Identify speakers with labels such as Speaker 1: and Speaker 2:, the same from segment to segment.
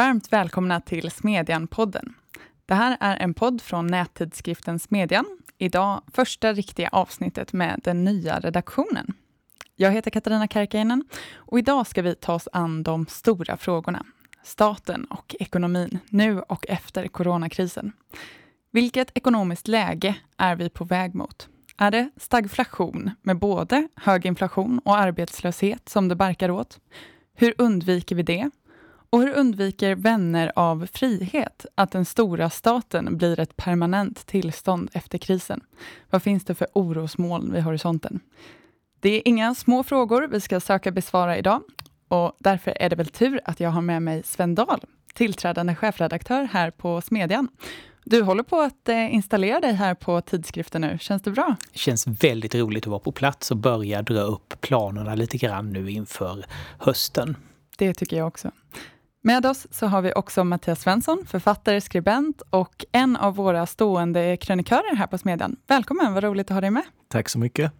Speaker 1: Varmt välkomna till Smedjan-podden. Det här är en podd från nättidskriften Smedjan. Idag första riktiga avsnittet med den nya redaktionen. Jag heter Katarina Karkiainen och idag ska vi ta oss an de stora frågorna. Staten och ekonomin, nu och efter coronakrisen. Vilket ekonomiskt läge är vi på väg mot? Är det stagflation med både hög inflation och arbetslöshet som det barkar åt? Hur undviker vi det? Och hur undviker vänner av frihet att den stora staten blir ett permanent tillstånd efter krisen? Vad finns det för orosmoln vid horisonten? Det är inga små frågor vi ska söka besvara idag och därför är det väl tur att jag har med mig Sven Dahl, tillträdande chefredaktör här på Smedjan. Du håller på att eh, installera dig här på tidskriften nu. Känns det bra?
Speaker 2: Det känns väldigt roligt att vara på plats och börja dra upp planerna lite grann nu inför hösten.
Speaker 1: Det tycker jag också. Med oss så har vi också Mattias Svensson, författare, skribent och en av våra stående krönikörer här på Smedjan. Välkommen, vad roligt att ha dig med.
Speaker 3: Tack så mycket.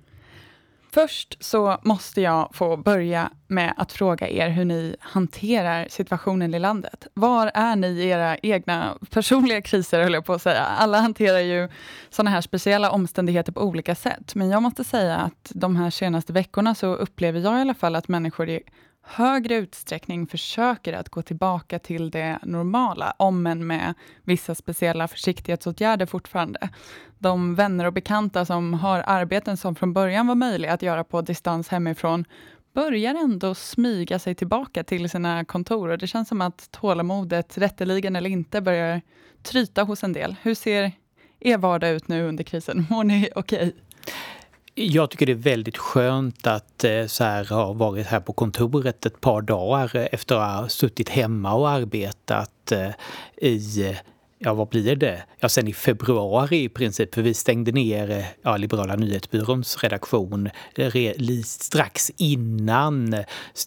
Speaker 1: Först så måste jag få börja med att fråga er hur ni hanterar situationen i landet. Var är ni i era egna personliga kriser, höll jag på att säga. Alla hanterar ju sådana här speciella omständigheter på olika sätt. Men jag måste säga att de här senaste veckorna så upplever jag i alla fall att människor i högre utsträckning försöker att gå tillbaka till det normala, om än med vissa speciella försiktighetsåtgärder fortfarande. De vänner och bekanta som har arbeten som från början var möjliga att göra på distans hemifrån, börjar ändå smyga sig tillbaka till sina kontor och det känns som att tålamodet, rätteligen eller inte, börjar tryta hos en del. Hur ser er vardag ut nu under krisen? Mår ni okej? Okay?
Speaker 2: Jag tycker det är väldigt skönt att eh, så här, ha varit här på kontoret ett par dagar efter att ha suttit hemma och arbetat eh, i eh, ja vad blir det? Ja, sen i februari i princip, för vi stängde ner eh, ja, Liberala nyhetsbyråns redaktion eh, strax innan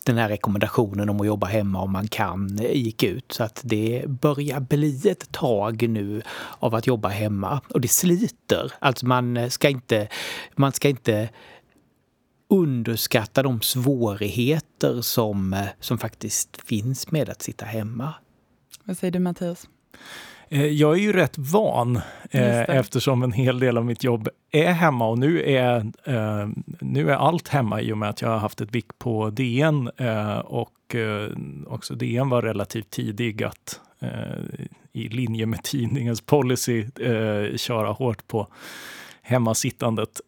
Speaker 2: den här rekommendationen om att jobba hemma om man kan eh, gick ut. Så att det börjar bli ett tag nu av att jobba hemma och det sliter. Alltså man ska inte, man ska inte underskatta de svårigheter som, som faktiskt finns med att sitta hemma.
Speaker 1: Vad säger du Mattias?
Speaker 3: Eh, jag är ju rätt van eh, eftersom en hel del av mitt jobb är hemma och nu är, eh, nu är allt hemma i och med att jag har haft ett vick på DN och också DN var relativt tidig att i linje med tidningens policy köra hårt på hemmasittandet.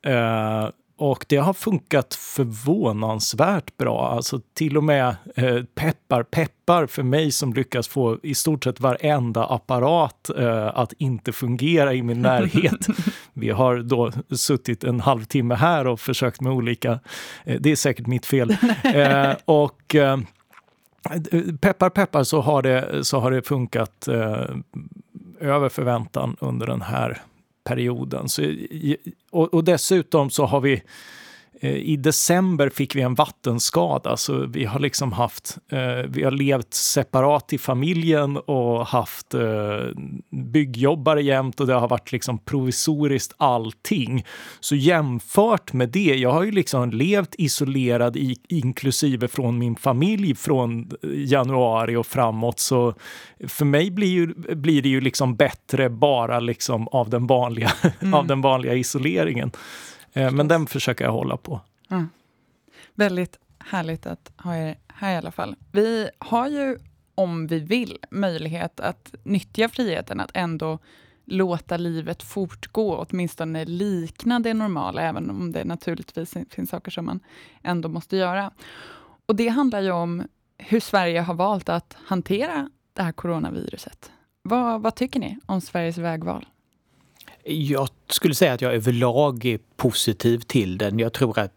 Speaker 3: Och det har funkat förvånansvärt bra. Alltså till och med eh, peppar, peppar för mig som lyckas få i stort sett varenda apparat eh, att inte fungera i min närhet. Vi har då suttit en halvtimme här och försökt med olika, eh, det är säkert mitt fel. Eh, och eh, peppar, peppar så har det, så har det funkat eh, över förväntan under den här perioden. Så, och, och dessutom så har vi i december fick vi en vattenskada, så vi har liksom haft, eh, vi har levt separat i familjen och haft eh, byggjobbare jämt och det har varit liksom provisoriskt allting. Så jämfört med det, jag har ju liksom levt isolerad i, inklusive från min familj från januari och framåt, så för mig blir, ju, blir det ju liksom bättre bara liksom av den vanliga, mm. av den vanliga isoleringen. Eh, men den försöker jag hålla på. Mm.
Speaker 1: Väldigt härligt att ha er här i alla fall. Vi har ju, om vi vill, möjlighet att nyttja friheten att ändå låta livet fortgå, åtminstone likna det normala, även om det naturligtvis finns saker som man ändå måste göra. Och det handlar ju om hur Sverige har valt att hantera det här coronaviruset. Vad, vad tycker ni om Sveriges vägval?
Speaker 2: Jag skulle säga att jag överlag är positiv till den. Jag tror att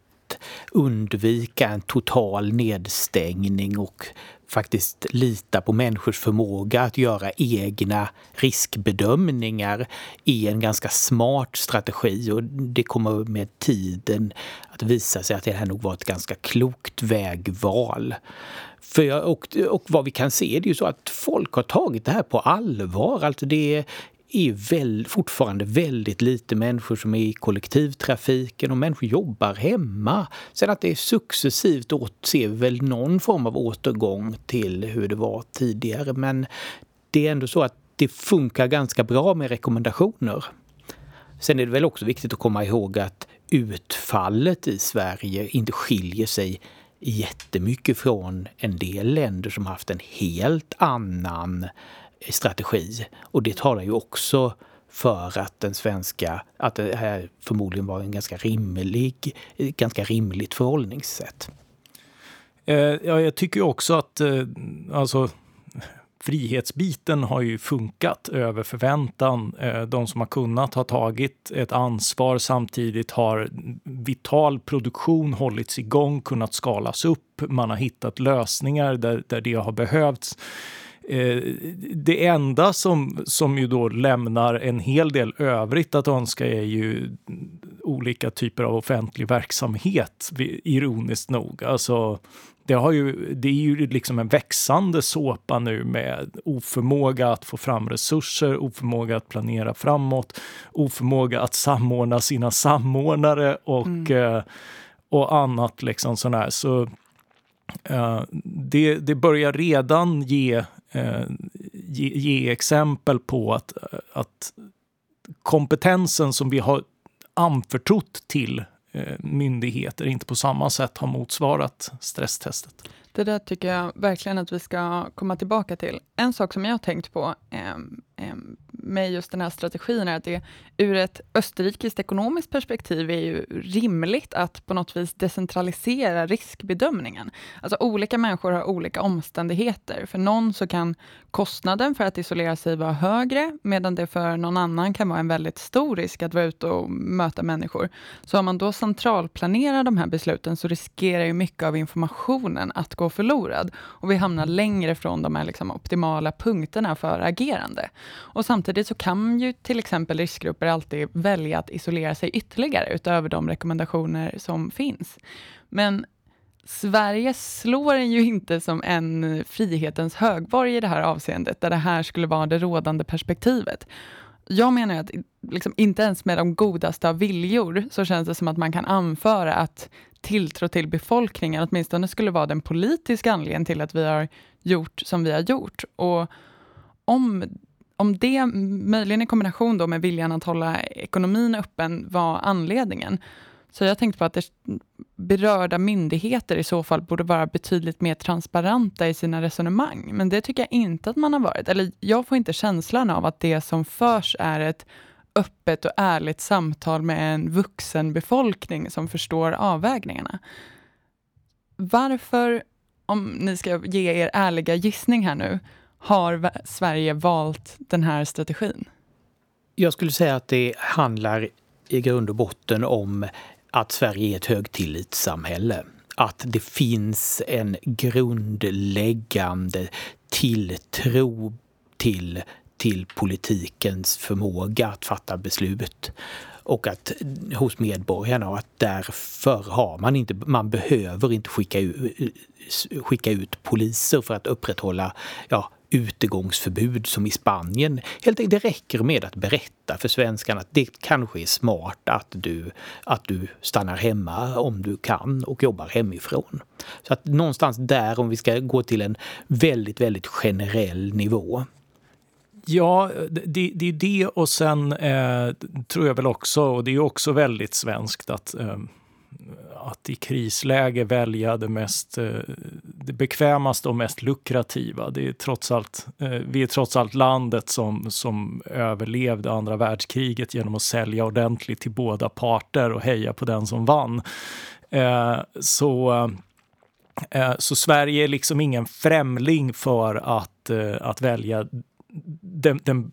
Speaker 2: undvika en total nedstängning och faktiskt lita på människors förmåga att göra egna riskbedömningar är en ganska smart strategi och det kommer med tiden att visa sig att det här nog var ett ganska klokt vägval. För jag, och, och vad vi kan se är det ju så att folk har tagit det här på allvar. Alltså det är väl, fortfarande väldigt lite människor som är i kollektivtrafiken och människor jobbar hemma. Sen att det är successivt åt, ser väl någon form av återgång till hur det var tidigare. Men det är ändå så att det funkar ganska bra med rekommendationer. Sen är det väl också viktigt att komma ihåg att utfallet i Sverige inte skiljer sig jättemycket från en del länder som haft en helt annan strategi. Och det talar ju också för att den svenska, att det här förmodligen var en ganska rimlig, ganska rimligt förhållningssätt.
Speaker 3: Eh, ja, jag tycker också att eh, alltså, frihetsbiten har ju funkat över förväntan. Eh, de som har kunnat har tagit ett ansvar. Samtidigt har vital produktion hållits igång, kunnat skalas upp. Man har hittat lösningar där, där det har behövts. Eh, det enda som, som ju då lämnar en hel del övrigt att önska är ju olika typer av offentlig verksamhet, ironiskt nog. Alltså, det, har ju, det är ju liksom en växande såpa nu med oförmåga att få fram resurser, oförmåga att planera framåt, oförmåga att samordna sina samordnare och, mm. eh, och annat liksom sådär. Så eh, det, det börjar redan ge, eh, ge, ge, exempel på att, att kompetensen som vi har anförtrott till Eh, myndigheter inte på samma sätt har motsvarat stresstestet.
Speaker 1: Det där tycker jag verkligen att vi ska komma tillbaka till. En sak som jag har tänkt på eh, Ehm, med just den här strategin är att det ur ett österrikiskt ekonomiskt perspektiv är ju rimligt att på något vis decentralisera riskbedömningen. Alltså olika människor har olika omständigheter. För någon så kan kostnaden för att isolera sig vara högre, medan det för någon annan kan vara en väldigt stor risk att vara ute och möta människor. Så om man då centralplanerar de här besluten så riskerar ju mycket av informationen att gå förlorad och vi hamnar längre från de här liksom optimala punkterna för agerande. Och samtidigt så kan ju till exempel riskgrupper alltid välja att isolera sig ytterligare utöver de rekommendationer som finns. Men Sverige slår en ju inte som en frihetens högborg i det här avseendet, där det här skulle vara det rådande perspektivet. Jag menar att liksom, inte ens med de godaste av viljor så känns det som att man kan anföra att tilltro till befolkningen åtminstone skulle vara den politiska anledningen till att vi har gjort som vi har gjort. Och om, om det, möjligen i kombination då med viljan att hålla ekonomin öppen, var anledningen, så jag tänkte på att det, berörda myndigheter i så fall borde vara betydligt mer transparenta i sina resonemang. Men det tycker jag inte att man har varit. Eller jag får inte känslan av att det som förs är ett öppet och ärligt samtal med en vuxen befolkning som förstår avvägningarna. Varför, om ni ska ge er ärliga gissning här nu, har Sverige valt den här strategin?
Speaker 2: Jag skulle säga att det handlar i grund och botten om att Sverige är ett högtillitssamhälle. Att det finns en grundläggande tilltro till, till politikens förmåga att fatta beslut och att hos medborgarna och att därför har man inte, man behöver inte skicka ut, skicka ut poliser för att upprätthålla ja, utegångsförbud som i Spanien. Helt enkelt, det räcker med att berätta för svenskarna att det kanske är smart att du, att du stannar hemma om du kan och jobbar hemifrån. Så att någonstans där, om vi ska gå till en väldigt, väldigt generell nivå.
Speaker 3: Ja, det, det är det och sen eh, tror jag väl också, och det är också väldigt svenskt att eh, att i krisläge välja det mest eh, det bekvämaste och mest lukrativa. Det är trots allt, eh, vi är trots allt landet som, som överlevde andra världskriget genom att sälja ordentligt till båda parter och heja på den som vann. Eh, så eh, så Sverige är liksom ingen främling för att, eh, att välja den, den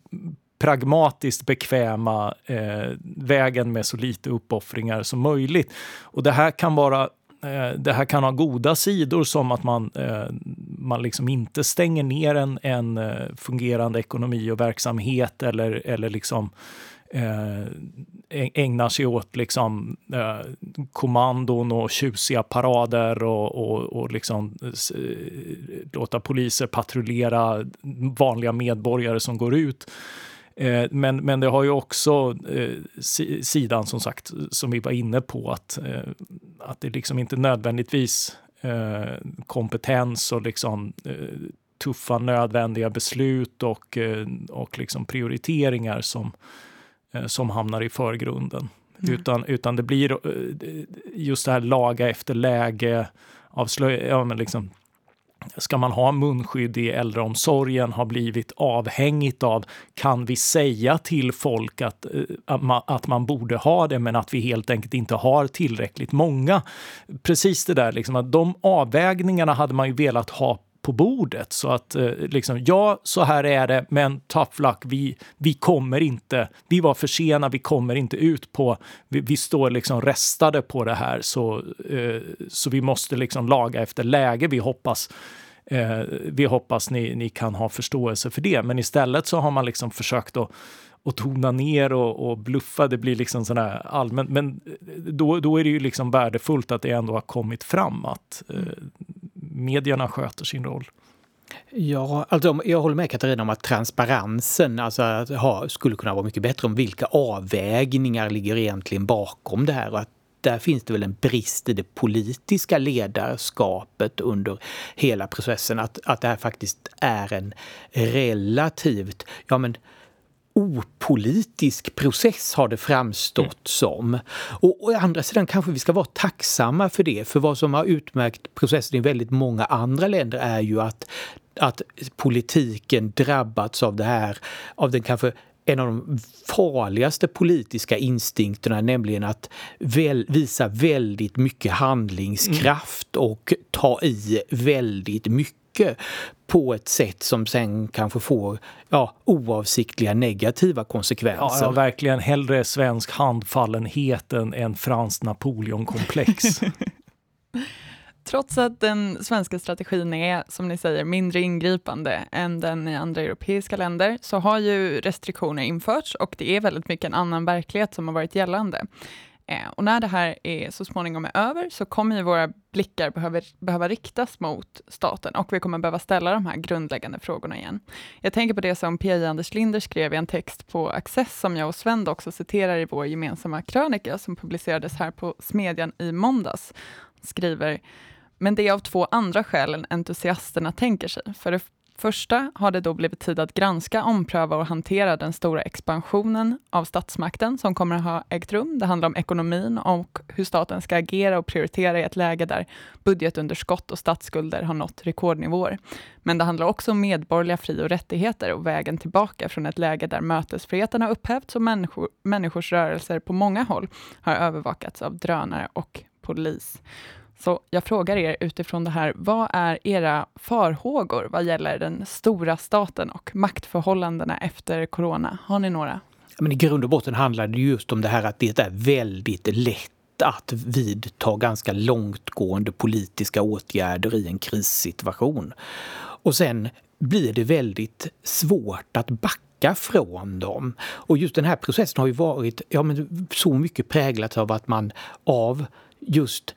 Speaker 3: pragmatiskt bekväma eh, vägen med så lite uppoffringar som möjligt. Och det här kan vara eh, det här kan ha goda sidor som att man, eh, man liksom inte stänger ner en, en eh, fungerande ekonomi och verksamhet eller, eller liksom eh, Eh, ägnar sig åt liksom, eh, kommandon och tjusiga parader och, och, och liksom, eh, låta poliser patrullera vanliga medborgare som går ut. Eh, men, men det har ju också eh, sidan som sagt, som vi var inne på, att, eh, att det liksom inte nödvändigtvis eh, kompetens och liksom eh, tuffa nödvändiga beslut och, eh, och liksom prioriteringar som, som hamnar i förgrunden. Mm. Utan, utan det blir just det här laga efter läge, avslöja, ja, men liksom, ska man ha munskydd i äldreomsorgen har blivit avhängigt av kan vi säga till folk att, eh, att man, att, man, borde ha det men att vi helt enkelt inte har tillräckligt många. Precis det där, liksom, att de avvägningarna hade man ju velat ha på bordet. Så att eh, liksom, ja, så här är det, men tough luck, vi, vi kommer inte, vi var för sena, vi kommer inte ut på, vi, vi står liksom restade på det här, så, eh, så vi måste liksom laga efter läge. Vi hoppas eh, vi hoppas ni, ni kan ha förståelse för det. Men istället så har man liksom försökt att och tona ner och, och bluffa. Det blir liksom sån här allmänt. Men då, då är det ju liksom värdefullt att det ändå har kommit fram att eh, medierna sköter sin roll.
Speaker 2: Ja, alltså jag håller med Katarina om att transparensen alltså, ha, skulle kunna vara mycket bättre om vilka avvägningar ligger egentligen bakom det här och att där finns det väl en brist i det politiska ledarskapet under hela processen. Att, att det här faktiskt är en relativt, ja men opolitisk process har det framstått mm. som. Och, å andra sidan kanske vi ska vara tacksamma för det. För vad som har utmärkt processen i väldigt många andra länder är ju att, att politiken drabbats av det här, av den kanske en av de farligaste politiska instinkterna, nämligen att väl, visa väldigt mycket handlingskraft mm. och ta i väldigt mycket på ett sätt som sen kanske får ja, oavsiktliga negativa konsekvenser. Ja,
Speaker 3: ja, verkligen. Hellre svensk handfallenhet än en fransk Napoleonkomplex.
Speaker 1: Trots att den svenska strategin är, som ni säger, mindre ingripande än den i andra europeiska länder, så har ju restriktioner införts och det är väldigt mycket en annan verklighet som har varit gällande. Eh, och när det här är så småningom är över så kommer ju våra blickar behöva, behöva riktas mot staten och vi kommer behöva ställa de här grundläggande frågorna igen. Jag tänker på det som Pia Anders Linder skrev i en text på Access som jag och Sven också citerar i vår gemensamma krönika som publicerades här på Smedjan i måndags. Han Skriver men det är av två andra skäl än entusiasterna tänker sig. För det första har det då blivit tid att granska, ompröva och hantera den stora expansionen av statsmakten som kommer att ha ägt rum. Det handlar om ekonomin och hur staten ska agera och prioritera i ett läge där budgetunderskott och statsskulder har nått rekordnivåer. Men det handlar också om medborgerliga fri och rättigheter och vägen tillbaka från ett läge där mötesfriheten har upphävts och människor, människors rörelser på många håll har övervakats av drönare och polis. Så jag frågar er utifrån det här, vad är era farhågor vad gäller den stora staten och maktförhållandena efter corona? Har ni några?
Speaker 2: Men I grund och botten handlar det just om det här att det är väldigt lätt att vidta ganska långtgående politiska åtgärder i en krissituation. Och sen blir det väldigt svårt att backa från dem. Och just den här processen har ju varit ja, men så mycket präglat av att man av just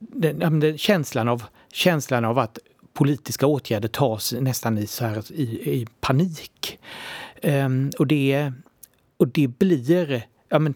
Speaker 2: den, den, känslan, av, känslan av att politiska åtgärder tas nästan i, så här, i, i panik. Um, och, det, och det blir... Ja, men,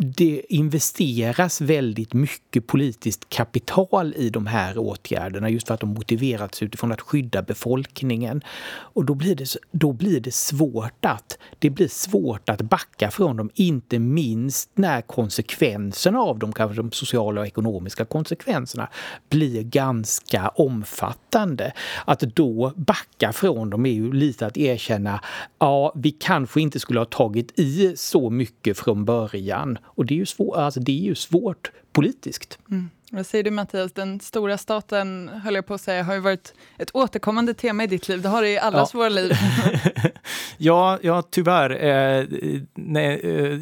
Speaker 2: det investeras väldigt mycket politiskt kapital i de här åtgärderna just för att de motiverats utifrån att skydda befolkningen. Och då blir det, då blir det svårt att det blir svårt att backa från dem, inte minst när konsekvenserna av dem, kanske de sociala och ekonomiska konsekvenserna, blir ganska omfattande. Att då backa från dem är ju lite att erkänna, ja, vi kanske inte skulle ha tagit i så mycket från början och det är ju, svår, alltså det är ju svårt politiskt.
Speaker 1: Mm. Vad säger du Mattias, den stora staten, höll jag på att säga, har ju varit ett återkommande tema i ditt liv. Det har det i allas ja. våra liv.
Speaker 3: ja, ja, tyvärr. Eh, nej, eh,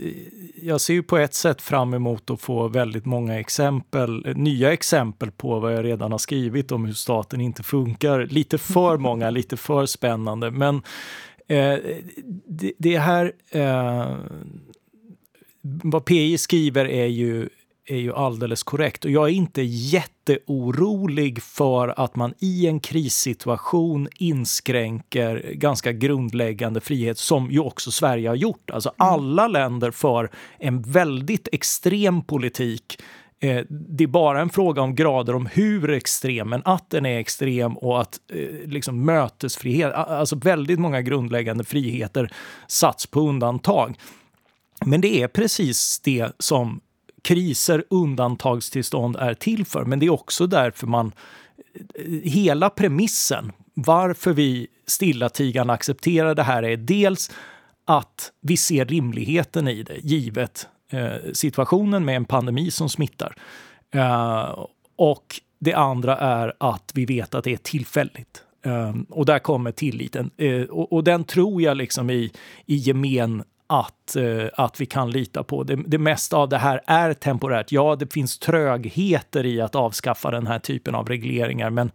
Speaker 3: jag ser ju på ett sätt fram emot att få väldigt många exempel, nya exempel på vad jag redan har skrivit om hur staten inte funkar. Lite för många, lite för spännande. Men eh, det, det, här eh, vad PI skriver är ju är ju alldeles korrekt. Och jag är inte jätteorolig för att man i en krissituation inskränker ganska grundläggande frihet som ju också Sverige har gjort. Alltså mm. alla länder för en väldigt extrem politik Eh, det är bara en fråga om grader om hur extrem, men att den är extrem och att eh, liksom mötesfrihet, alltså väldigt många grundläggande friheter satts på undantag. Men det är precis det som kriser, undantagstillstånd är till för. Men det är också därför man... Eh, hela premissen varför vi stillatigande accepterar det här är dels att vi ser rimligheten i det, givet eh, situationen med en pandemi som smittar. Eh, och det andra är att vi vet att det är tillfälligt. Eh, och där kommer tilliten. Eh, och, och, den tror jag liksom i, i gemen att, eh, att vi kan lita på. Det, det mesta av det här är temporärt. Ja, det finns trögheter i att avskaffa den här typen av regleringar, men,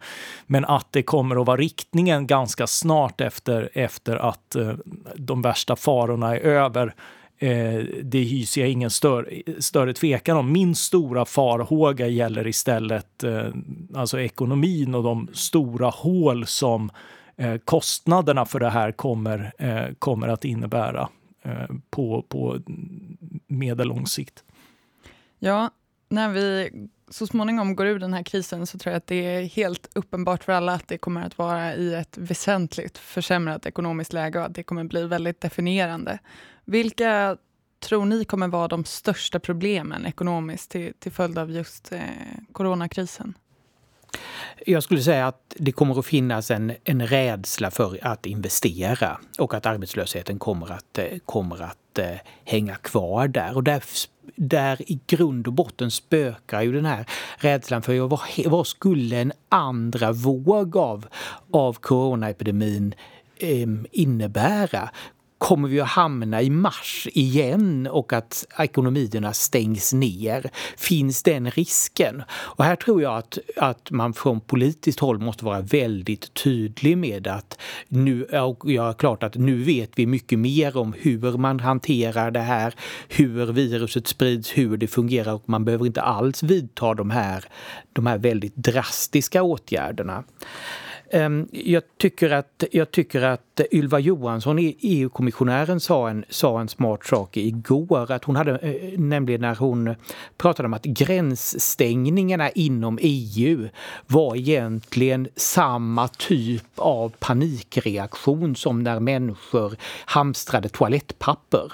Speaker 3: men att det kommer att vara riktningen ganska snart efter, efter att eh, de värsta farorna är över Eh, det hyser jag ingen större, större tvekan om. Min stora farhåga gäller istället eh, alltså ekonomin och de stora hål som eh, kostnaderna för det här kommer, eh, kommer att innebära Eh, på, på medellång sikt.
Speaker 1: Ja, när vi så småningom går ur den här krisen så tror jag att det är helt uppenbart för alla att det kommer att vara i ett väsentligt försämrat ekonomiskt läge och att det kommer bli väldigt definierande. Vilka tror ni kommer vara de största problemen ekonomiskt till, till följd av just eh, coronakrisen?
Speaker 2: Jag skulle säga att det kommer att finnas en, en rädsla för att investera och att arbetslösheten kommer att, eh, kommer att eh, hänga kvar där. Och där, där i grund och botten spökar ju den här rädslan för vad, vad skulle en andra våg av, av coronaepidemin eh, innebära? Kommer vi att hamna i mars igen och att ekonomierna stängs ner? Finns den risken? Och här tror jag att, att man från politiskt håll måste vara väldigt tydlig med att nu, ja, klart att nu vet vi mycket mer om hur man hanterar det här, hur viruset sprids, hur det fungerar och man behöver inte alls vidta de här, de här väldigt drastiska åtgärderna. Ehm, jag tycker att, jag tycker att Ylva Johansson, EU-kommissionären, sa en, sa en smart sak igår. Att hon hade, eh, nämligen när hon pratade om att gränsstängningarna inom EU var egentligen samma typ av panikreaktion som när människor hamstrade toalettpapper.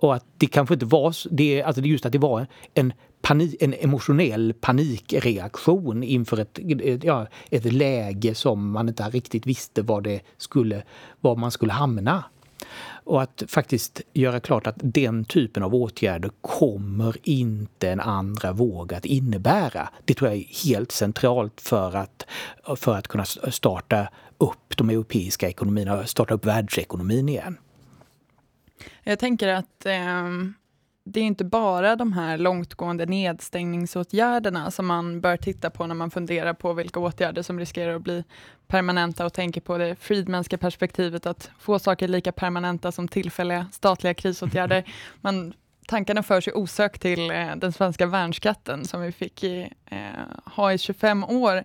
Speaker 2: Och att det kanske inte var, det, alltså just att det var en panik, en emotionell panikreaktion inför ett, ja, ett läge som man inte riktigt visste var, det skulle, var man skulle hamna. Och att faktiskt göra klart att den typen av åtgärder kommer inte en andra våg att innebära. Det tror jag är helt centralt för att, för att kunna starta upp de europeiska ekonomierna, starta upp världsekonomin igen.
Speaker 1: Jag tänker att eh, det är inte bara de här långtgående nedstängningsåtgärderna som man bör titta på när man funderar på vilka åtgärder som riskerar att bli permanenta och tänker på det Friedmanska perspektivet att få saker lika permanenta som tillfälliga statliga krisåtgärder. Man, tankarna för sig osökt till eh, den svenska värnskatten som vi fick i, eh, ha i 25 år.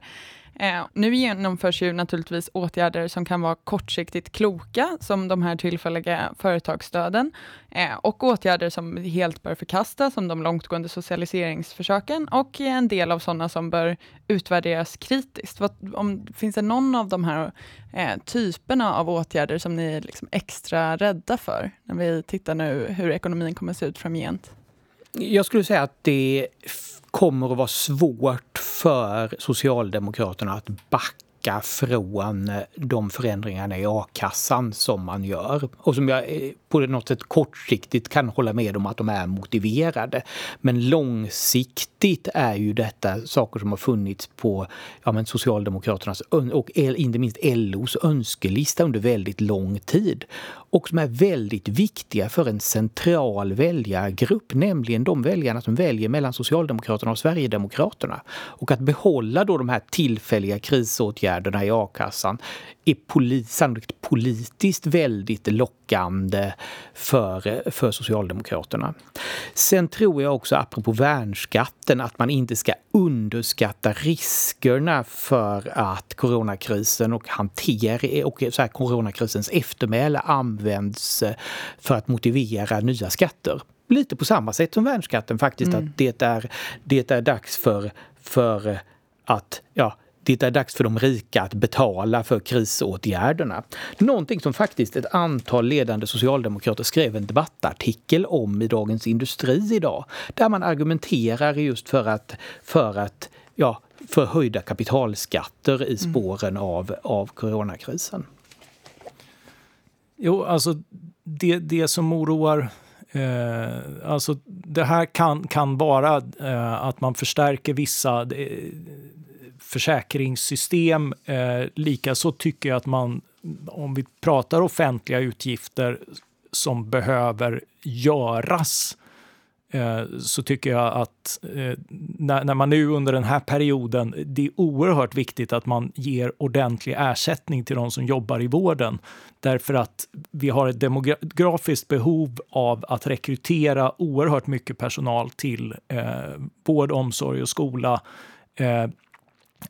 Speaker 1: Eh, nu genomförs ju naturligtvis åtgärder som kan vara kortsiktigt kloka, som de här tillfälliga företagsstöden, eh, och åtgärder som helt bör förkastas, som de långtgående socialiseringsförsöken, och en del av sådana som bör utvärderas kritiskt. Vad, om, finns det någon av de här eh, typerna av åtgärder som ni är liksom extra rädda för, när vi tittar nu hur ekonomin kommer att se ut framgent?
Speaker 2: Jag skulle säga att det kommer att vara svårt för Socialdemokraterna att backa från eh, de förändringarna i a-kassan som man gör. Och som jag eh, på något sätt kortsiktigt kan hålla med om att de är motiverade. Men långsiktigt är ju detta saker som har funnits på ja, men Socialdemokraternas och inte minst LOs önskelista under väldigt lång tid och som är väldigt viktiga för en central väljargrupp, nämligen de väljarna som väljer mellan Socialdemokraterna och Sverigedemokraterna. Och att behålla då de här tillfälliga krisåtgärderna i a-kassan är polit, sannolikt politiskt väldigt lockande för, för Socialdemokraterna. Sen tror jag också, apropå värnskatten, att man inte ska underskatta riskerna för att coronakrisen och hantera och så här, coronakrisens eftermäle används för att motivera nya skatter lite på samma sätt som värnskatten faktiskt, mm. att det är, det är dags för, för att ja, det är dags för de rika att betala för krisåtgärderna. Någonting som faktiskt ett antal ledande socialdemokrater skrev en debattartikel om i Dagens Industri idag. Där man argumenterar just för att, för att ja, för höjda kapitalskatter i mm. spåren av, av coronakrisen.
Speaker 3: Jo, alltså det, det som oroar Eh, alltså det här kan, kan vara eh, att man förstärker vissa eh, försäkringssystem. Eh, Likaså tycker jag att man, om vi pratar offentliga utgifter som behöver göras, eh, så tycker jag att eh, när, när, man nu under den här perioden, det är oerhört viktigt att man ger ordentlig ersättning till de som jobbar i vården. Därför att vi har ett demografiskt behov av att rekrytera oerhört mycket personal till eh, vård, omsorg och skola. Eh,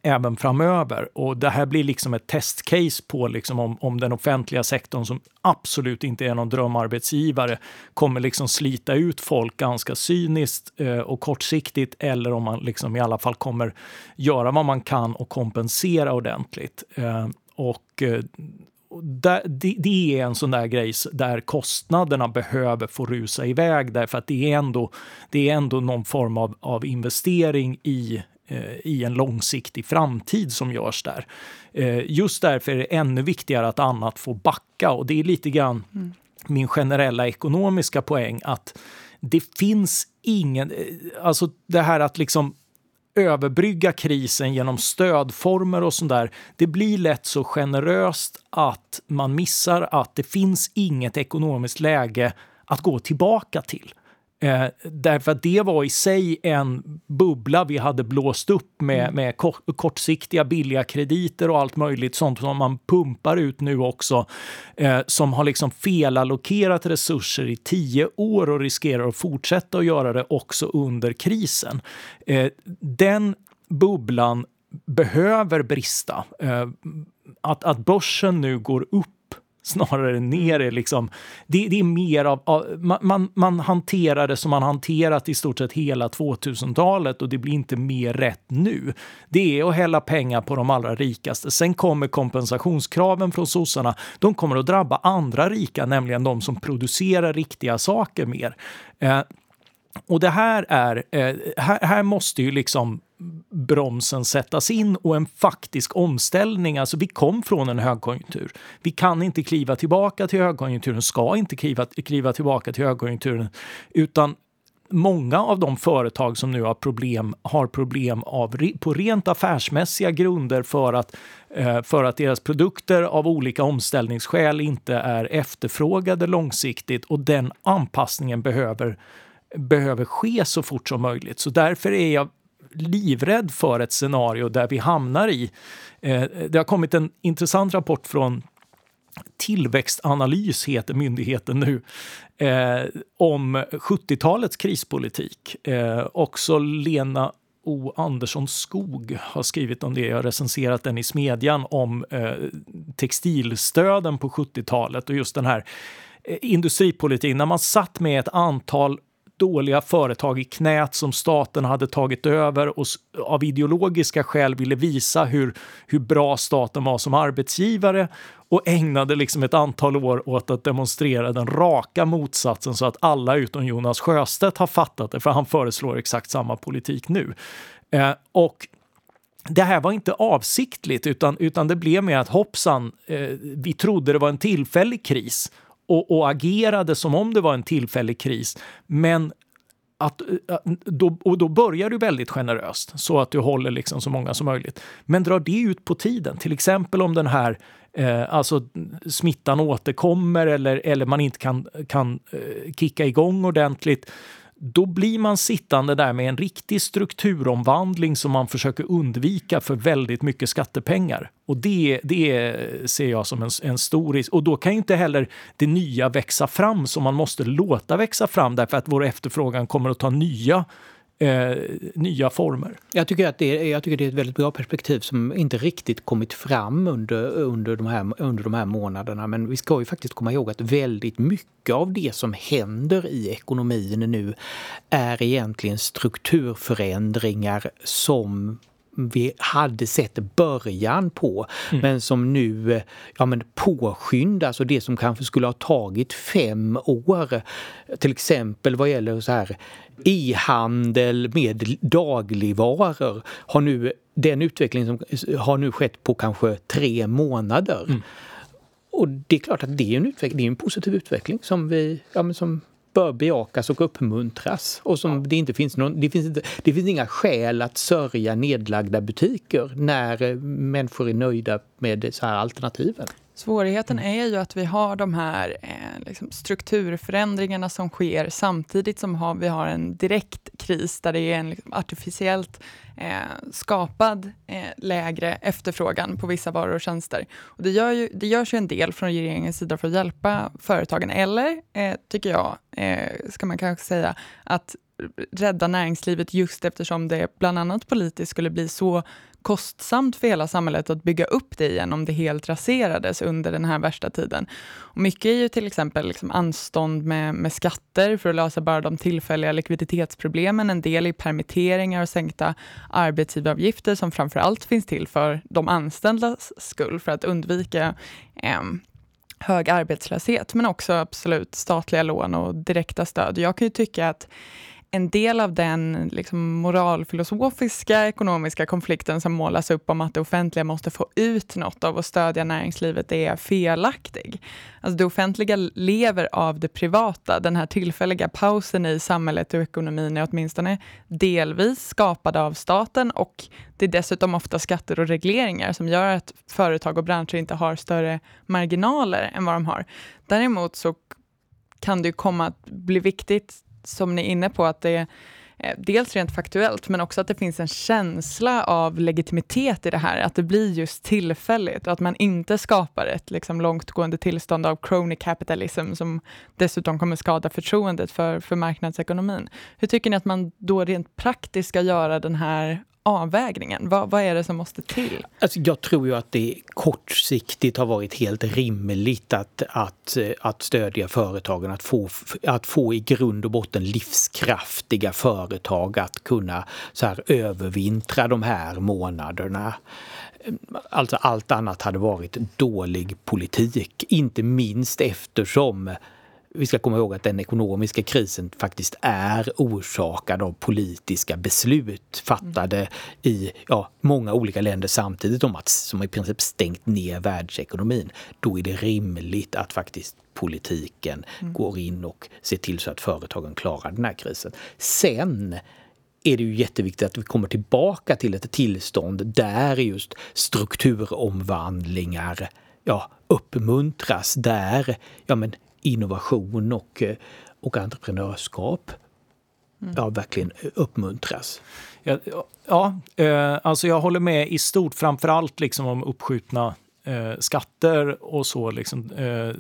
Speaker 3: Även framöver. Och det här blir liksom ett testcase på liksom om, om den offentliga sektorn, som absolut inte är någon drömarbetsgivare, kommer liksom slita ut folk ganska cyniskt eh, och kortsiktigt eller om man liksom i alla fall kommer göra vad man kan och kompensera ordentligt. Eh, och eh, det, det, är en sån där grej där kostnaderna behöver få rusa iväg därför att det är ändå, det är ändå någon form av, av investering i i en långsiktig framtid som görs där. Eh, just därför är det ännu viktigare att annat får backa och det är lite grann mm. min generella ekonomiska poäng att det finns ingen, eh, alltså det här att liksom överbrygga krisen genom stödformer och sånt där. Det blir lätt så generöst att man missar att det finns inget ekonomiskt läge att gå tillbaka till. Eh, därför att det var i sig en bubbla vi hade blåst upp med, mm. med kortsiktiga billiga krediter och allt möjligt sånt som man pumpar ut nu också. Eh, som har liksom felallokerat resurser i tio år och riskerar att fortsätta att göra det också under krisen. Eh, den bubblan behöver brista. Eh, att, att börsen nu går upp snarare ner är liksom, det, det är mer av, av man, man, hanterar det som man hanterat i stort sett hela 2000-talet och det blir inte mer rätt nu. Det är att hälla pengar på de allra rikaste. Sen kommer kompensationskraven från sossarna. De kommer att drabba andra rika, nämligen de som producerar riktiga saker mer. Eh, och det här är, eh, här, här måste ju liksom bromsen sättas in och en faktisk omställning. Alltså vi kom från en högkonjunktur. Vi kan inte kliva tillbaka till högkonjunkturen, ska inte kliva, kliva tillbaka till högkonjunkturen, utan många av de företag som nu har problem har problem av, på rent affärsmässiga grunder för att, eh, för att deras produkter av olika omställningsskäl inte är efterfrågade långsiktigt och den anpassningen behöver behöver ske så fort som möjligt. Så därför är jag livrädd för ett scenario där vi hamnar i... Eh, det har kommit en intressant rapport från Tillväxtanalys heter myndigheten nu, eh, om 70-talets krispolitik. Eh, också Lena O Andersson Skog har skrivit om det. Jag har recenserat den i Smedjan om eh, textilstöden på 70-talet och just den här eh, industripolitiken när man satt med ett antal dåliga företag i knät som staten hade tagit över och av ideologiska skäl ville visa hur, hur bra staten var som arbetsgivare och ägnade liksom ett antal år åt att demonstrera den raka motsatsen så att alla utom Jonas Sjöstedt har fattat det, för han föreslår exakt samma politik nu. Eh, och det här var inte avsiktligt, utan, utan det blev med att hoppsan, eh, vi trodde det var en tillfällig kris och, och agerade som om det var en tillfällig kris. Men att, eh, då, och då börjar du väldigt generöst så att du håller liksom så många som möjligt. Men drar det ut på tiden, till exempel om den här eh, alltså smittan återkommer eller, eller man inte kan, kan eh, kicka igång ordentligt, då blir man sittande där med en riktig strukturomvandling som man försöker undvika för väldigt mycket skattepengar. Och det, det ser jag som en, en stor risk. Och då kan ju inte heller det nya växa fram som man måste låta växa fram därför att vår efterfrågan kommer att ta nya eh, nya former.
Speaker 2: Jag tycker, att det, jag tycker det är ett väldigt bra perspektiv som inte riktigt kommit fram under, under, de här, under de här månaderna. Men vi ska ju faktiskt komma ihåg att väldigt mycket av det som händer i ekonomin nu är egentligen strukturförändringar som vi hade sett början på mm. men som nu ja, men påskyndas och det som kanske skulle ha tagit fem år. Till exempel vad gäller så här e-handel med dagligvaror har nu den utveckling som har nu skett på kanske tre månader. Mm. Och det är klart att det är en, utveckling, det är en positiv utveckling som vi, ja, men som bör bejakas och uppmuntras. Och som det, inte finns någon, det, finns inte, det finns inga skäl att sörja nedlagda butiker när eh, människor är nöjda med så här alternativen.
Speaker 1: Svårigheten mm. är ju att vi har de här eh, liksom strukturförändringarna som sker samtidigt som har, vi har en direkt kris där det är en liksom, artificiellt eh, skapad eh, lägre efterfrågan på vissa varor och tjänster. Och det, gör ju, det görs ju en del från regeringens sida för att hjälpa företagen, eller eh, tycker jag, eh, ska man kanske säga, att rädda näringslivet just eftersom det bland annat politiskt skulle bli så kostsamt för hela samhället att bygga upp det igen om det helt raserades under den här värsta tiden. Och mycket är ju till exempel liksom anstånd med, med skatter för att lösa bara de tillfälliga likviditetsproblemen. En del är permitteringar och sänkta arbetsgivaravgifter som framför allt finns till för de anställdas skull för att undvika eh, hög arbetslöshet, men också absolut statliga lån och direkta stöd. Jag kan ju tycka att en del av den liksom, moralfilosofiska ekonomiska konflikten som målas upp om att det offentliga måste få ut något av att stödja näringslivet är felaktig. Alltså det offentliga lever av det privata. Den här tillfälliga pausen i samhället och ekonomin är åtminstone delvis skapad av staten och det är dessutom ofta skatter och regleringar som gör att företag och branscher inte har större marginaler än vad de har. Däremot så kan det komma att bli viktigt som ni är inne på, att det är eh, dels rent faktuellt, men också att det finns en känsla av legitimitet i det här, att det blir just tillfälligt och att man inte skapar ett liksom, långtgående tillstånd av crony capitalism som dessutom kommer skada förtroendet för, för marknadsekonomin. Hur tycker ni att man då rent praktiskt ska göra den här avvägningen? Vad, vad, är det som måste till?
Speaker 2: Alltså jag tror ju att det kortsiktigt har varit helt rimligt att, att, att stödja företagen, att få, att få i grund och botten livskraftiga företag att kunna så här, övervintra de här månaderna. Alltså allt annat hade varit dålig politik, inte minst eftersom vi ska komma ihåg att den ekonomiska krisen faktiskt är orsakad av politiska beslut fattade i ja, många olika länder samtidigt om att, som i princip stängt ner världsekonomin. Då är det rimligt att faktiskt politiken mm. går in och ser till så att företagen klarar den här krisen. Sen är det ju jätteviktigt att vi kommer tillbaka till ett tillstånd där just strukturomvandlingar ja, uppmuntras, där ja, men innovation och, eh, och entreprenörskap mm. ja, verkligen uppmuntras.
Speaker 3: Ja, ja eh, alltså jag håller med i stort, framför allt liksom om uppskjutna eh, skatter och så. Liksom, eh,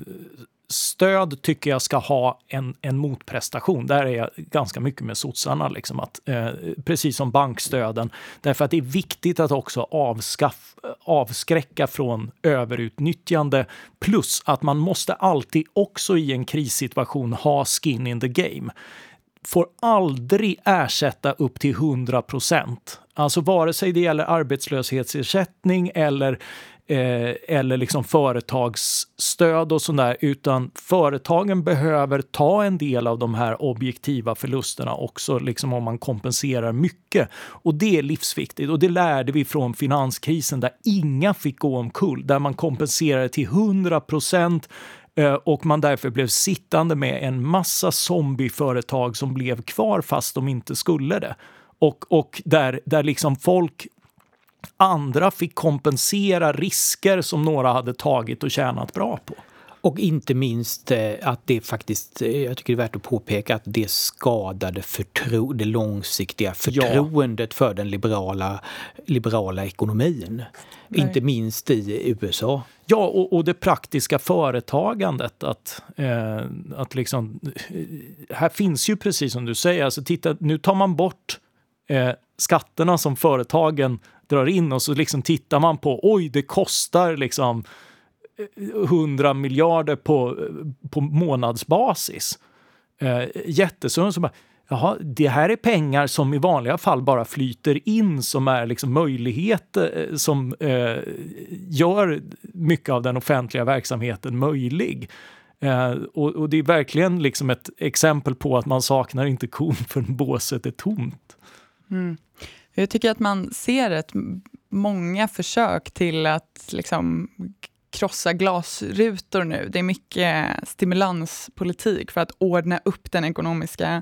Speaker 3: stöd tycker jag ska ha en, en motprestation. Där är jag ganska mycket med sossarna. Liksom eh, precis som bankstöden. Därför att det är viktigt att också avskaff, avskräcka från överutnyttjande. Plus att man måste alltid också i en krissituation ha skin in the game får aldrig ersätta upp till 100 procent. Alltså vare sig det gäller arbetslöshetsersättning eller eh, eller liksom företagsstöd och sådär, utan företagen behöver ta en del av de här objektiva förlusterna också, liksom om man kompenserar mycket. Och det är livsviktigt och det lärde vi från finanskrisen där inga fick gå omkull, där man kompenserade till 100 procent eh, och man därför blev sittande med en massa zombieföretag som blev kvar fast de inte skulle det. Och, och där, där liksom folk Andra fick kompensera risker som några hade tagit och tjänat bra på.
Speaker 2: Och inte minst eh, att det faktiskt, eh, jag tycker det är värt att påpeka att det skadade förtro, det långsiktiga förtroendet ja. för den liberala, liberala ekonomin. Nej. Inte minst i USA.
Speaker 3: Ja, och, och det praktiska företagandet. Att, eh, att liksom, här finns ju precis som du säger, alltså titta, nu tar man bort eh, skatterna som företagen drar in och så liksom tittar man på, oj, det kostar liksom eh, 100 miljarder på, eh, på månadsbasis. Eh, jättesummor som bara, jaha, det här är pengar som i vanliga fall bara flyter in som är liksom möjligheter eh, som eh, gör mycket av den offentliga verksamheten möjlig. Eh, och, och, det är verkligen liksom ett exempel på att man saknar inte kon förrän båset är tomt.
Speaker 1: Mm. Jag tycker att man ser rätt många försök till att liksom krossa glasrutor nu. Det är mycket stimulanspolitik för att ordna upp den ekonomiska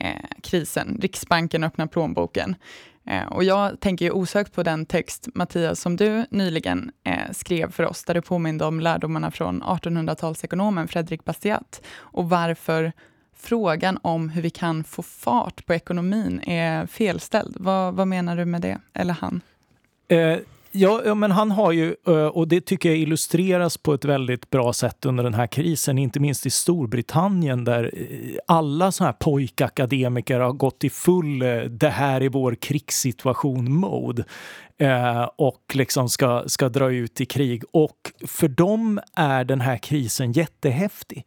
Speaker 1: eh, krisen. Riksbanken öppnar plånboken. Eh, och jag tänker ju osökt på den text, Mattias, som du nyligen eh, skrev för oss, där du påminde om lärdomarna från 1800-talsekonomen Fredrik Bastiat och varför frågan om hur vi kan få fart på ekonomin är felställd. Vad, vad menar du med det? Eller han?
Speaker 3: Eh, Ja, men han har ju, eh, och det tycker jag illustreras på ett väldigt bra sätt under den här krisen, inte minst i Storbritannien där eh, alla så här pojkakademiker har gått i full eh, det här är vår krigssituation-mode och liksom ska, ska dra ut i krig. Och för dem är den här krisen jättehäftig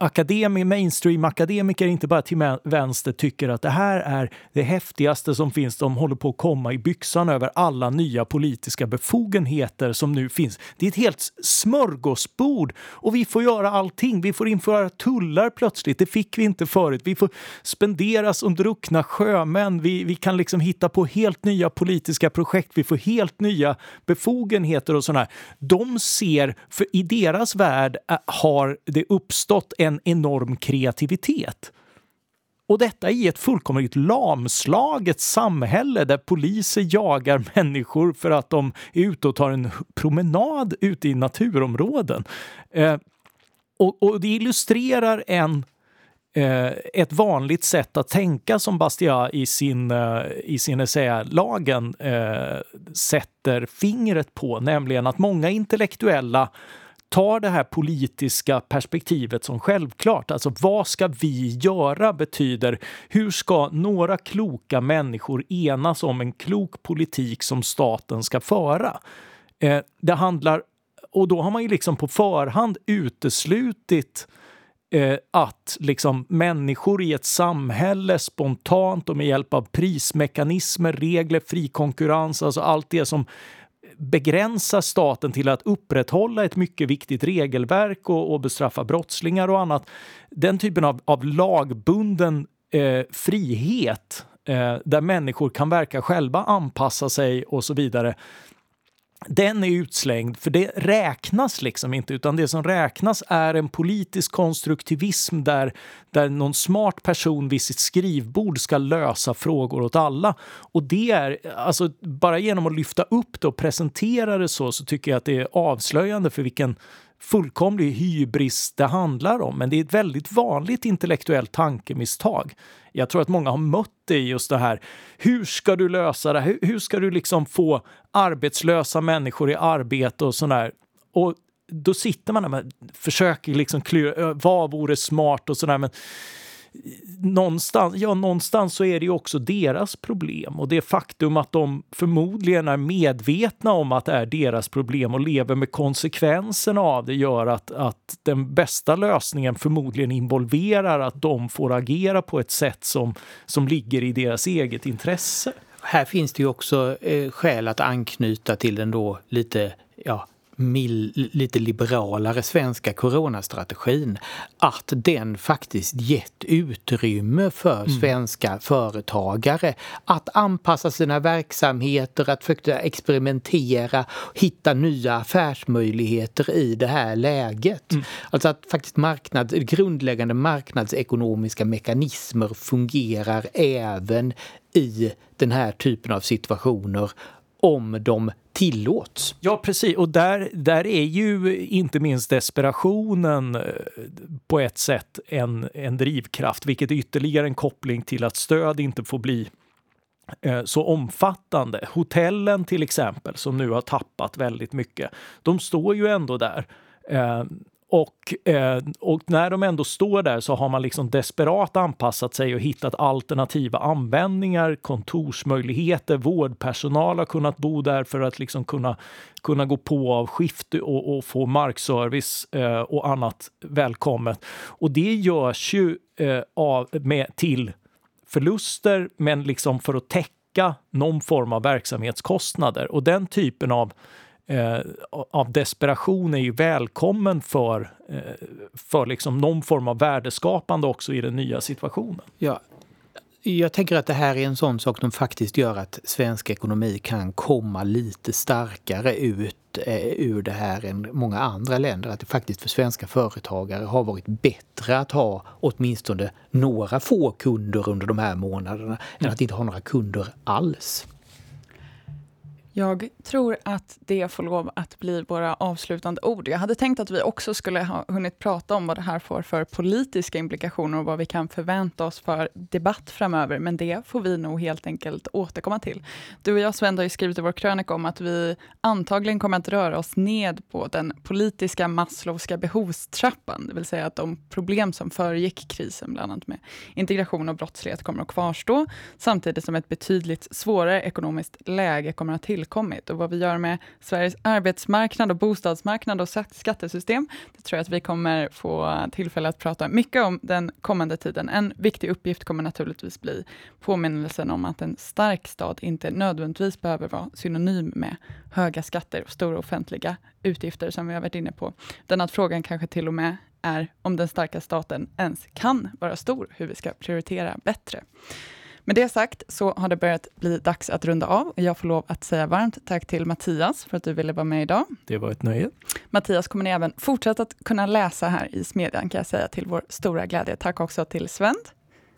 Speaker 3: akademi, mainstream-akademiker, inte bara till vänster, tycker att det här är det häftigaste som finns. De håller på att komma i byxan över alla nya politiska befogenheter som nu finns. Det är ett helt smörgåsbord och vi får göra allting. Vi får införa tullar plötsligt. Det fick vi inte förut. Vi får spendera som druckna sjömän. Vi, vi kan liksom hitta på helt nya politiska projekt. Vi får helt nya befogenheter och sådär. De ser, för i deras värld har det uppstått en en enorm kreativitet. Och detta i ett fullkomligt lamslaget samhälle där poliser jagar människor för att de är ute och tar en promenad ute i naturområden. Eh, och, och, det illustrerar en eh, ett vanligt sätt att tänka som Bastiat i sin, eh, i sin essälagen eh, sätter fingret på, nämligen att många intellektuella tar det här politiska perspektivet som självklart. Alltså vad ska vi göra betyder hur ska några kloka människor enas om en klok politik som staten ska föra? Eh, det handlar, och då har man ju liksom på förhand uteslutit eh, att liksom människor i ett samhälle spontant och med hjälp av prismekanismer, regler, fri konkurrens, alltså allt det som begränsa staten till att upprätthålla ett mycket viktigt regelverk och, och bestraffa brottslingar och annat. Den typen av, av lagbunden eh, frihet eh, där människor kan verka själva, anpassa sig och så vidare den är utslängd, för det räknas liksom inte, utan det som räknas är en politisk konstruktivism där, där någon smart person vid sitt skrivbord ska lösa frågor åt alla. Och det är, alltså bara genom att lyfta upp det och presentera det så, så tycker jag att det är avslöjande för vilken fullkomlig hybris det handlar om. Men det är ett väldigt vanligt intellektuellt tankemisstag. Jag tror att många har mött det i just det här. Hur ska du lösa det? Hur, hur ska du liksom få arbetslösa människor i arbete och sådär? Och då sitter man där och försöker liksom klura, vad vore smart och sådär. Men någonstans, ja, någonstans så är det ju också deras problem och det faktum att de förmodligen är medvetna om att det är deras problem och lever med konsekvenserna av det gör att, att den bästa lösningen förmodligen involverar att de får agera på ett sätt som, som ligger i deras eget intresse.
Speaker 2: Här finns det ju också eh, skäl att anknyta till den då lite ja, lite liberalare svenska coronastrategin att den faktiskt gett utrymme för mm. svenska företagare att anpassa sina verksamheter, att försöka experimentera, hitta nya affärsmöjligheter i det här läget. Mm. Alltså att faktiskt marknad, grundläggande marknadsekonomiska mekanismer fungerar även i den här typen av situationer om de tillåts.
Speaker 3: Ja, precis. Och där, där är ju inte minst desperationen eh, på ett sätt en, en drivkraft, vilket är ytterligare en koppling till att stöd inte får bli eh, så omfattande. Hotellen till exempel, som nu har tappat väldigt mycket, de står ju ändå där. Eh, och, eh, och när de ändå står där så har man liksom desperat anpassat sig och hittat alternativa användningar, kontorsmöjligheter, vårdpersonal har kunnat bo där för att liksom kunna, kunna gå på av skift och, och få markservice eh, och annat välkommet. Och det görs ju eh, av, med, till förluster, men liksom för att täcka någon form av verksamhetskostnader. Och den typen av eh, av desperation är ju välkommen för, eh, för liksom någon form av värdeskapande också i den nya situationen.
Speaker 2: Ja, jag tänker att det här är en sån sak som faktiskt gör att svensk ekonomi kan komma lite starkare ut eh, ur det här än många andra länder. Att det faktiskt för svenska företagare har varit bättre att ha åtminstone några få kunder under de här månaderna mm. än att inte ha några kunder alls.
Speaker 1: Jag tror att det får lov att bli våra avslutande ord. Jag hade tänkt att vi också skulle ha hunnit prata om vad det här får för politiska implikationer och vad vi kan förvänta oss för debatt framöver, men det får vi nog helt enkelt återkomma till. Du och jag, Sven, har ju skrivit i vår krönika om att vi antagligen kommer att röra oss ned på den politiska Maslowska behovstrappan, det vill säga att de problem som föregick krisen, bland annat med integration och brottslighet, kommer att kvarstå, samtidigt som ett betydligt svårare ekonomiskt läge kommer att till tillkommit och vad vi gör med Sveriges arbetsmarknad och bostadsmarknad och skattesystem. Det tror jag att vi kommer få tillfälle att prata mycket om den kommande tiden. En viktig uppgift kommer naturligtvis bli påminnelsen om att en stark stat inte nödvändigtvis behöver vara synonym med höga skatter och stora offentliga utgifter som vi har varit inne på. Den att frågan kanske till och med är om den starka staten ens kan vara stor, hur vi ska prioritera bättre. Med det sagt så har det börjat bli dags att runda av. Jag får lov att säga varmt tack till Mattias för att du ville vara med idag.
Speaker 3: Det var ett nöje.
Speaker 1: Mattias kommer ni även fortsätta att kunna läsa här i Smedjan kan jag säga till vår stora glädje. Tack också till Sven.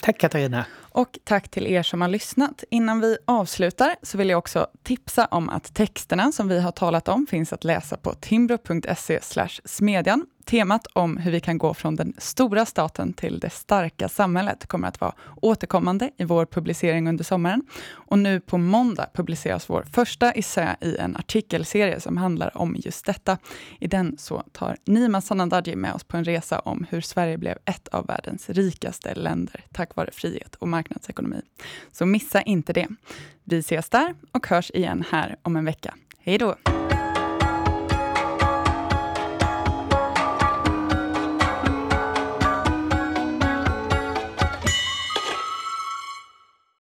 Speaker 2: Tack Katarina.
Speaker 1: Och tack till er som har lyssnat. Innan vi avslutar så vill jag också tipsa om att texterna som vi har talat om finns att läsa på timbro.se smedjan. Temat om hur vi kan gå från den stora staten till det starka samhället kommer att vara återkommande i vår publicering under sommaren. Och nu på måndag publiceras vår första essä i en artikelserie som handlar om just detta. I den så tar Nima Sanandaji med oss på en resa om hur Sverige blev ett av världens rikaste länder tack vare frihet och marknadsekonomi. Så missa inte det. Vi ses där och hörs igen här om en vecka. Hej då!